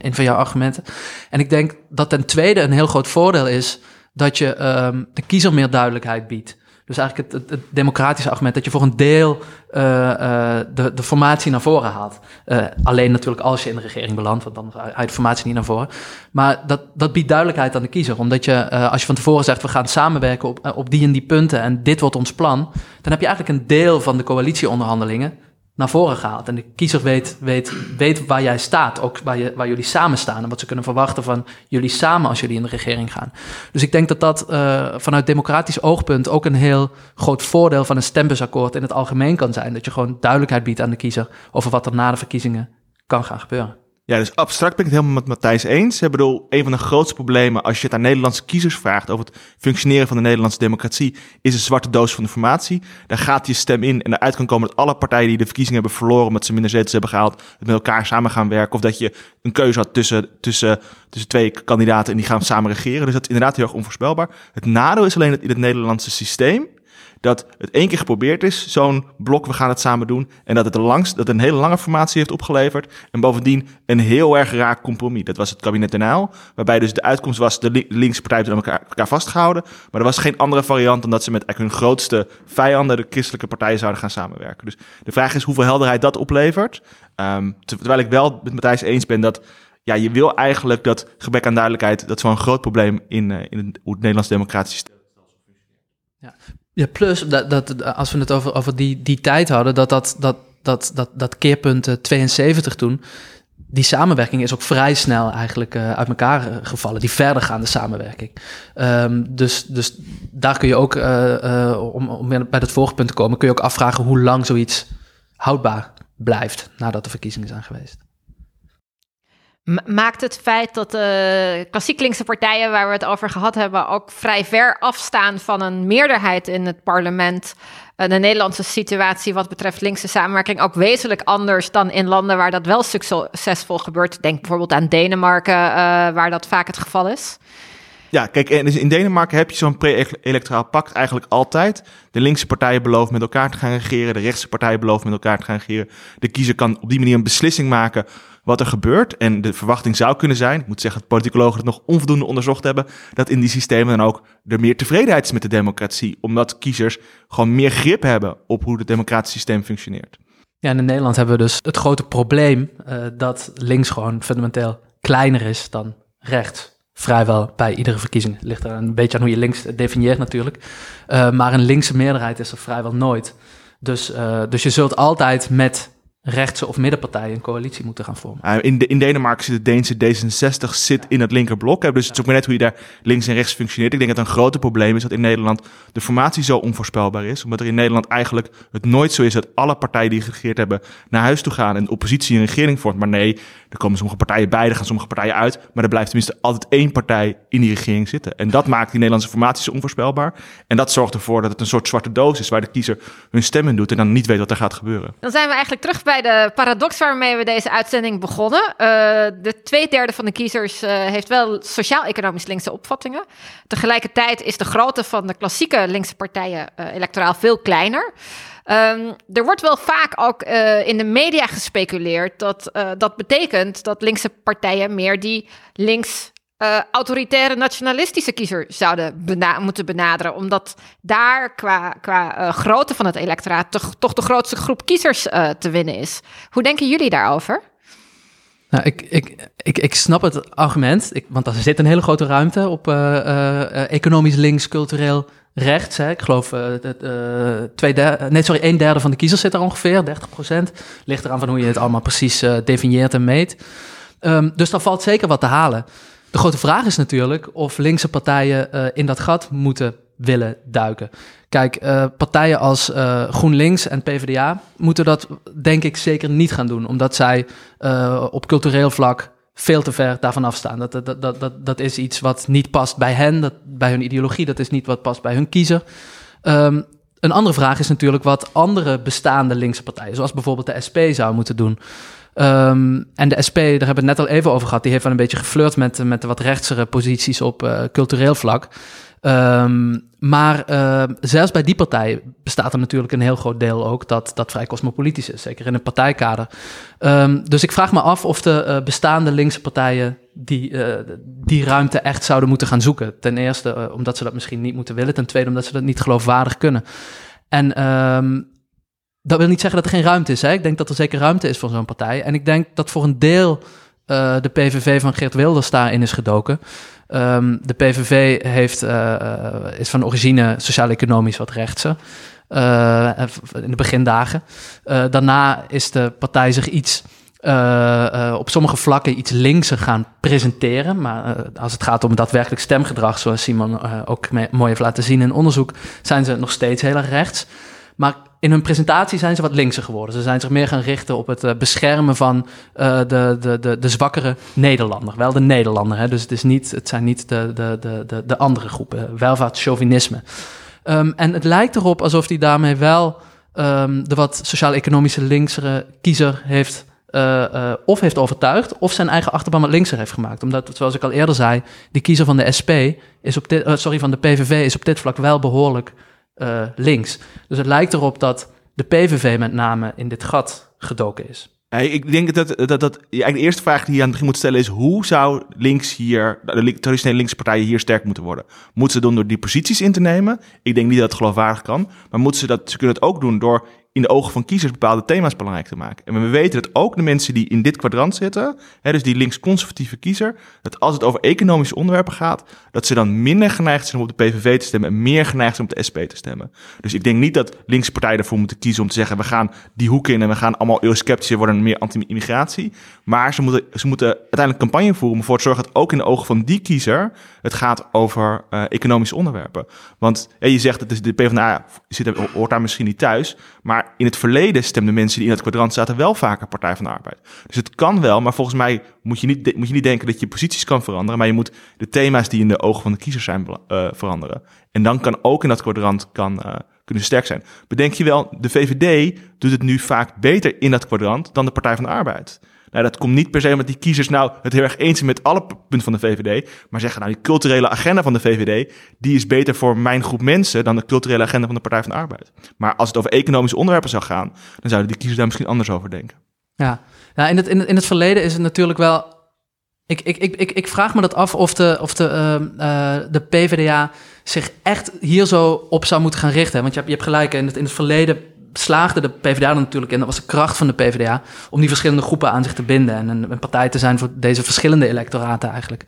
in, van jouw argumenten. En ik denk dat ten tweede een heel groot voordeel is dat je um, de kiezer meer duidelijkheid biedt. Dus eigenlijk het, het, democratische argument dat je voor een deel uh, uh, de, de formatie naar voren haalt. Uh, alleen natuurlijk als je in de regering belandt, want dan je de formatie niet naar voren. Maar dat, dat biedt duidelijkheid aan de kiezer. Omdat je, als je van tevoren zegt, we gaan samenwerken op, op die en die punten en dit wordt ons plan. Dan heb je eigenlijk een deel van de coalitieonderhandelingen naar voren gehaald. En de kiezer weet, weet, weet waar jij staat, ook waar, je, waar jullie samen staan en wat ze kunnen verwachten van jullie samen als jullie in de regering gaan. Dus ik denk dat dat uh, vanuit democratisch oogpunt ook een heel groot voordeel van een stembusakkoord in het algemeen kan zijn. Dat je gewoon duidelijkheid biedt aan de kiezer over wat er na de verkiezingen kan gaan gebeuren. Ja, dus abstract ben ik het helemaal met Matthijs eens. Ik bedoel, een van de grootste problemen als je het aan Nederlandse kiezers vraagt over het functioneren van de Nederlandse democratie, is een zwarte doos van informatie. Daar gaat je stem in en eruit kan komen dat alle partijen die de verkiezingen hebben verloren omdat ze minder zetels hebben gehaald, met elkaar samen gaan werken. Of dat je een keuze had tussen, tussen, tussen twee kandidaten en die gaan samen regeren. Dus dat is inderdaad heel erg onvoorspelbaar. Het nadeel is alleen dat in het Nederlandse systeem dat het één keer geprobeerd is, zo'n blok, we gaan het samen doen. En dat het, langs, dat een hele lange formatie heeft opgeleverd. En bovendien een heel erg raar compromis. Dat was het kabinet Uyl, waarbij dus de uitkomst was, de linkse partijen aan elkaar, elkaar vastgehouden. Maar er was geen andere variant dan dat ze met hun grootste vijanden, de christelijke partijen, zouden gaan samenwerken. Dus de vraag is hoeveel helderheid dat oplevert. Um, terwijl ik wel met Matthijs eens ben dat ja, je wil eigenlijk dat gebrek aan duidelijkheid, dat een groot probleem in, uh, in het, hoe het Nederlands democratisch systeem ja. Ja, plus dat, dat als we het over, over die, die tijd hadden, dat dat, dat, dat, dat, dat keerpunt 72 toen, die samenwerking is ook vrij snel eigenlijk uh, uit elkaar uh, gevallen. Die verdergaande samenwerking. Um, dus, dus daar kun je ook, om, om bij dat vorige punt te komen, kun je ook afvragen hoe lang zoiets houdbaar blijft nadat de verkiezingen zijn geweest. Maakt het feit dat de klassiek linkse partijen waar we het over gehad hebben ook vrij ver afstaan van een meerderheid in het parlement, de Nederlandse situatie wat betreft linkse samenwerking ook wezenlijk anders dan in landen waar dat wel succesvol gebeurt? Denk bijvoorbeeld aan Denemarken, uh, waar dat vaak het geval is. Ja, kijk, in Denemarken heb je zo'n pre-electoraal pact eigenlijk altijd. De linkse partijen beloven met elkaar te gaan regeren, de rechtse partijen beloven met elkaar te gaan regeren. De kiezer kan op die manier een beslissing maken wat er gebeurt. En de verwachting zou kunnen zijn, ik moet zeggen dat politicologen het nog onvoldoende onderzocht hebben, dat in die systemen dan ook er meer tevredenheid is met de democratie. Omdat kiezers gewoon meer grip hebben op hoe het democratische systeem functioneert. Ja, en in Nederland hebben we dus het grote probleem uh, dat links gewoon fundamenteel kleiner is dan rechts vrijwel bij iedere verkiezing. Ligt er een beetje aan hoe je links definieert natuurlijk. Uh, maar een linkse meerderheid is er vrijwel nooit. Dus, uh, dus je zult altijd met rechtse of middenpartijen een coalitie moeten gaan vormen. Uh, in, de, in Denemarken zit de Deense D66 zit in het linkerblok. Dus het is ook maar net hoe je daar links en rechts functioneert. Ik denk dat een groot probleem is dat in Nederland de formatie zo onvoorspelbaar is. Omdat er in Nederland eigenlijk het nooit zo is dat alle partijen die geregeerd hebben naar huis toe gaan en de oppositie een regering vormt. Maar nee, er komen sommige partijen bij, er gaan sommige partijen uit. Maar er blijft tenminste altijd één partij in die regering zitten. En dat maakt die Nederlandse formatie zo onvoorspelbaar. En dat zorgt ervoor dat het een soort zwarte doos is waar de kiezer hun stem in doet en dan niet weet wat er gaat gebeuren. Dan zijn we eigenlijk terug bij de paradox waarmee we deze uitzending begonnen. Uh, de twee derde van de kiezers uh, heeft wel sociaal-economisch linkse opvattingen. Tegelijkertijd is de grootte van de klassieke linkse partijen uh, electoraal veel kleiner. Um, er wordt wel vaak ook uh, in de media gespeculeerd dat uh, dat betekent dat linkse partijen meer die links uh, autoritaire nationalistische kiezer zouden moeten benaderen. Omdat daar qua, qua grootte van het electoraat toch, toch de grootste groep kiezers te winnen is. Hoe denken jullie daarover? Nou, ik, ik, ik, ik snap het argument, ik, want er zit een hele grote ruimte op economisch links, cultureel rechts. Hè. Ik geloof uh, twee derde, nee, sorry, een derde van de kiezers zit er ongeveer, 30 procent. Ligt eraan van hoe je het allemaal precies uh, definieert en meet. Um, dus daar valt zeker wat te halen. De grote vraag is natuurlijk of linkse partijen in dat gat moeten willen duiken. Kijk, partijen als GroenLinks en PvdA moeten dat denk ik zeker niet gaan doen, omdat zij op cultureel vlak veel te ver daarvan afstaan. Dat, dat, dat, dat, dat is iets wat niet past bij hen, dat, bij hun ideologie. Dat is niet wat past bij hun kiezer. Um, een andere vraag is natuurlijk wat andere bestaande linkse partijen, zoals bijvoorbeeld de SP, zou moeten doen. Um, en de SP, daar hebben we het net al even over gehad, die heeft wel een beetje geflirt met, met de wat rechtsere posities op uh, cultureel vlak. Um, maar uh, zelfs bij die partij bestaat er natuurlijk een heel groot deel ook dat, dat vrij cosmopolitisch is, zeker in een partijkader. Um, dus ik vraag me af of de uh, bestaande linkse partijen die, uh, die ruimte echt zouden moeten gaan zoeken. Ten eerste omdat ze dat misschien niet moeten willen, ten tweede omdat ze dat niet geloofwaardig kunnen. En dat wil niet zeggen dat er geen ruimte is. Hè? Ik denk dat er zeker ruimte is voor zo'n partij. En ik denk dat voor een deel de PVV van Geert Wilders daarin is gedoken. Um, de PVV heeft, uh, is van origine sociaal-economisch wat rechtse. Uh, in de begindagen. Daarna is de partij zich iets op sommige vlakken iets linkser gaan presenteren. Maar als het gaat om daadwerkelijk stemgedrag, zoals Simon ook mooi heeft laten zien in onderzoek, zijn ze nog steeds heel erg rechts. Maar in hun presentatie zijn ze wat linkser geworden. Ze zijn zich meer gaan richten op het uh, beschermen van uh, de, de, de, de zwakkere Nederlander. Wel de Nederlander, hè? dus het, is niet, het zijn niet de, de, de, de, de andere groepen. Welvaartschauvinisme. Um, en het lijkt erop alsof hij daarmee wel um, de wat sociaal-economische linksere kiezer heeft... Uh, of heeft overtuigd, of zijn eigen achterban wat linkser heeft gemaakt. Omdat, zoals ik al eerder zei, die kiezer van de SP is op dit, sorry, van de PVV is op dit vlak wel behoorlijk uh, links. Dus het lijkt erop dat de PVV met name in dit gat gedoken is. Hey, ik denk dat, dat, dat eigenlijk de eerste vraag die je aan het begin moet stellen is: hoe zou links hier, de traditionele linkse partijen hier sterk moeten worden? Moeten ze doen door die posities in te nemen? Ik denk niet dat het geloofwaardig kan. Maar moeten ze dat, ze kunnen het ook doen door in de ogen van kiezers bepaalde thema's belangrijk te maken. En we weten dat ook de mensen die in dit kwadrant zitten, hè, dus die links-conservatieve kiezer, dat als het over economische onderwerpen gaat, dat ze dan minder geneigd zijn om op de PVV te stemmen en meer geneigd zijn om op de SP te stemmen. Dus ik denk niet dat linkse partijen ervoor moeten kiezen om te zeggen, we gaan die hoek in en we gaan allemaal eurosceptischer worden en meer anti-immigratie. Maar ze moeten, ze moeten uiteindelijk campagne voeren om ervoor te zorgen dat ook in de ogen van die kiezer het gaat over uh, economische onderwerpen. Want je zegt dat de PvdA zit, hoort daar misschien niet thuis, maar in het verleden stemden mensen die in het kwadrant zaten wel vaker Partij van de Arbeid. Dus het kan wel, maar volgens mij moet je niet, moet je niet denken dat je posities kan veranderen. Maar je moet de thema's die in de ogen van de kiezers zijn uh, veranderen. En dan kan ook in dat kwadrant kan, uh, kunnen sterk zijn. Bedenk je wel, de VVD doet het nu vaak beter in dat kwadrant dan de Partij van de Arbeid. Nou, dat komt niet per se omdat die kiezers nou het heel erg eens zijn met alle punten van de VVD. Maar zeggen nou, die culturele agenda van de VVD, die is beter voor mijn groep mensen dan de culturele agenda van de Partij van de Arbeid. Maar als het over economische onderwerpen zou gaan, dan zouden die kiezers daar misschien anders over denken. Ja, ja in, het, in, het, in het verleden is het natuurlijk wel. Ik, ik, ik, ik, ik vraag me dat af of de, of de, uh, uh, de PvdA zich echt hier zo op zou moeten gaan richten. Want je hebt, je hebt gelijk, in het, in het verleden slaagde de PvdA natuurlijk, en dat was de kracht van de PvdA, om die verschillende groepen aan zich te binden en een, een partij te zijn voor deze verschillende electoraten eigenlijk.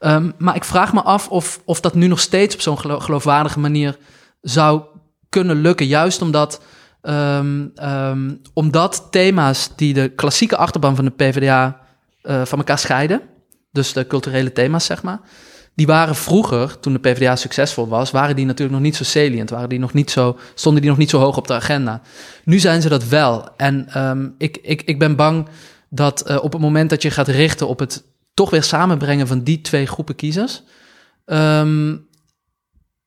Um, maar ik vraag me af of, of dat nu nog steeds op zo'n geloofwaardige manier zou kunnen lukken, juist omdat, um, um, omdat thema's die de klassieke achterban van de PvdA uh, van elkaar scheiden, dus de culturele thema's zeg maar, die waren vroeger, toen de PvdA succesvol was, waren die natuurlijk nog niet zo salient, waren die nog niet zo, stonden die nog niet zo hoog op de agenda. Nu zijn ze dat wel. En um, ik, ik, ik ben bang dat uh, op het moment dat je gaat richten op het toch weer samenbrengen van die twee groepen kiezers, um,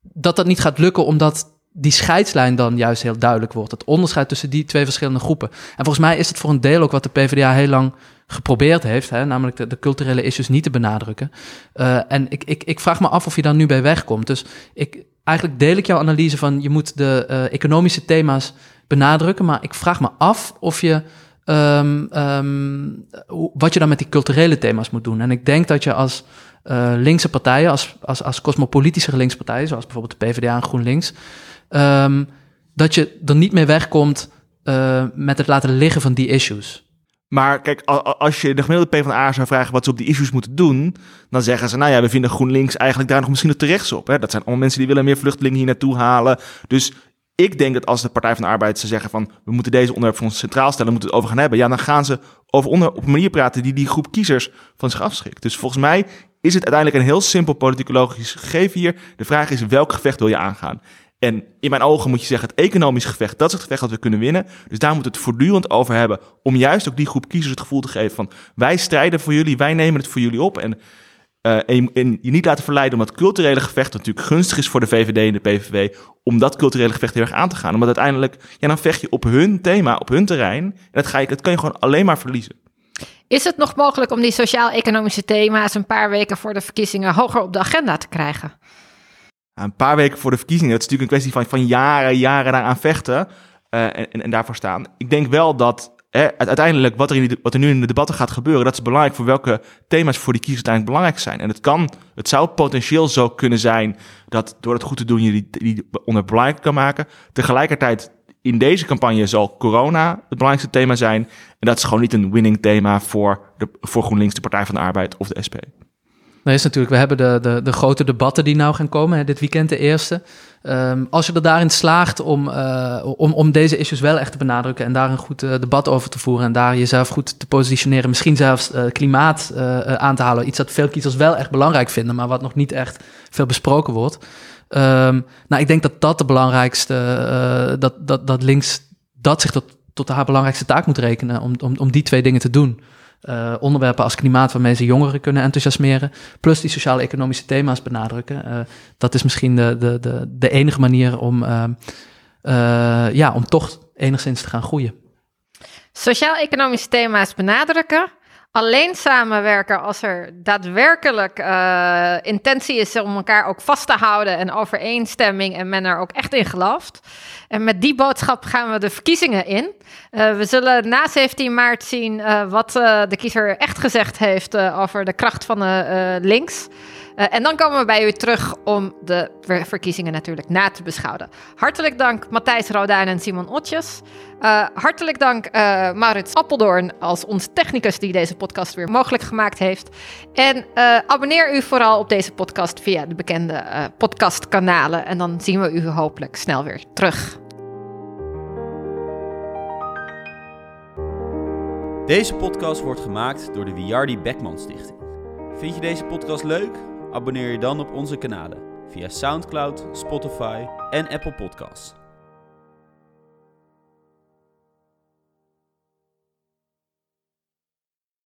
dat dat niet gaat lukken omdat die scheidslijn dan juist heel duidelijk wordt. Het onderscheid tussen die twee verschillende groepen. En volgens mij is het voor een deel ook wat de PvdA heel lang geprobeerd heeft, hè, namelijk de, culturele issues niet te benadrukken. Uh, en ik, ik, ik vraag me af of je daar nu bij wegkomt. Dus ik, eigenlijk deel ik jouw analyse van je moet de uh, economische thema's benadrukken, maar ik vraag me af of je um, um, wat je dan met die culturele thema's moet doen. En ik denk dat je als uh, linkse partijen, als, als, als cosmopolitische linkse partijen, zoals bijvoorbeeld de PvdA en GroenLinks, um, dat je er niet mee wegkomt met het laten liggen van die issues. Maar kijk, als je de gemiddelde PvdA zou vragen wat ze op die issues moeten doen, dan zeggen ze, nou ja, we vinden GroenLinks eigenlijk daar nog misschien nog terecht op. Hè? Dat zijn allemaal mensen die willen meer vluchtelingen hier naartoe halen. Dus ik denk dat als de Partij van de Arbeid ze zeggen van, we moeten deze onderwerp voor ons centraal stellen, we moeten het over gaan hebben, ja, dan gaan ze over onder op een manier praten die die groep kiezers van zich afschrikt. Dus volgens mij is het uiteindelijk een heel simpel politicologisch gegeven hier. De vraag is, welk gevecht wil je aangaan? En in mijn ogen moet je zeggen, het economisch gevecht, dat is het gevecht dat we kunnen winnen. Dus daar moeten we het voortdurend over hebben. Om juist ook die groep kiezers het gevoel te geven van, wij strijden voor jullie, wij nemen het voor jullie op. En, uh, en, je, je, niet laten verleiden om dat culturele gevecht, natuurlijk gunstig is voor de VVD en de PVV, om dat culturele gevecht heel erg aan te gaan. Omdat uiteindelijk, ja, dan vecht je op hun thema, op hun terrein. En dat, ga je, dat kan je gewoon alleen maar verliezen. Is het nog mogelijk om die sociaal-economische thema's een paar weken voor de verkiezingen hoger op de agenda te krijgen? Een paar weken voor de verkiezingen. Dat is natuurlijk een kwestie van, van jaren, jaren daaraan vechten uh, en, en, daarvoor staan. Ik denk wel dat hè, uiteindelijk wat er, wat er nu in de debatten gaat gebeuren, dat is belangrijk voor welke thema's voor die kiezers uiteindelijk belangrijk zijn. En het kan, het zou potentieel zo kunnen zijn dat door het goed te doen je die, die onder kan maken. Tegelijkertijd in deze campagne zal corona het belangrijkste thema zijn. En dat is gewoon niet een winning thema voor, de, voor GroenLinks, de Partij van de Arbeid of de SP. Nee, is natuurlijk, we hebben de, de, de grote debatten die nou gaan komen, hè, dit weekend de eerste. Um, als je er daarin slaagt om, uh, om, om deze issues wel echt te benadrukken en daar een goed uh, debat over te voeren en daar jezelf goed te positioneren, misschien zelfs uh, klimaat aan te halen, iets dat veel kiezers wel echt belangrijk vinden, maar wat nog niet echt veel besproken wordt. Um, nou, ik denk dat dat de belangrijkste, dat, dat, dat links dat zich tot, tot haar belangrijkste taak moet rekenen om, om, om die twee dingen te doen. Uh, onderwerpen als klimaat waarmee ze jongeren kunnen enthousiasmeren, plus die sociaal-economische thema's benadrukken. Uh, dat is misschien de, de, de, de enige manier om, uh, ja, om toch enigszins te gaan groeien. Sociaal-economische thema's benadrukken, alleen samenwerken als er daadwerkelijk uh, intentie is om elkaar ook vast te houden en overeenstemming en men er ook echt in gelooft. En met die boodschap gaan we de verkiezingen in. Uh, we zullen na 17 maart zien uh, wat de kiezer echt gezegd heeft over de kracht van links. Uh, en dan komen we bij u terug om de verkiezingen natuurlijk na te beschouwen. Hartelijk dank Matthijs Roduin en Simon Otjes. Uh, hartelijk dank uh, Maurits Appeldoorn als ons technicus die deze podcast weer mogelijk gemaakt heeft. En abonneer u vooral op deze podcast via de bekende podcastkanalen. En dan zien we u hopelijk snel weer terug. Deze podcast wordt gemaakt door de Wiardi Beckman Stichting. Vind je deze podcast leuk? Abonneer je dan op onze kanalen via SoundCloud, Spotify en Apple Podcasts.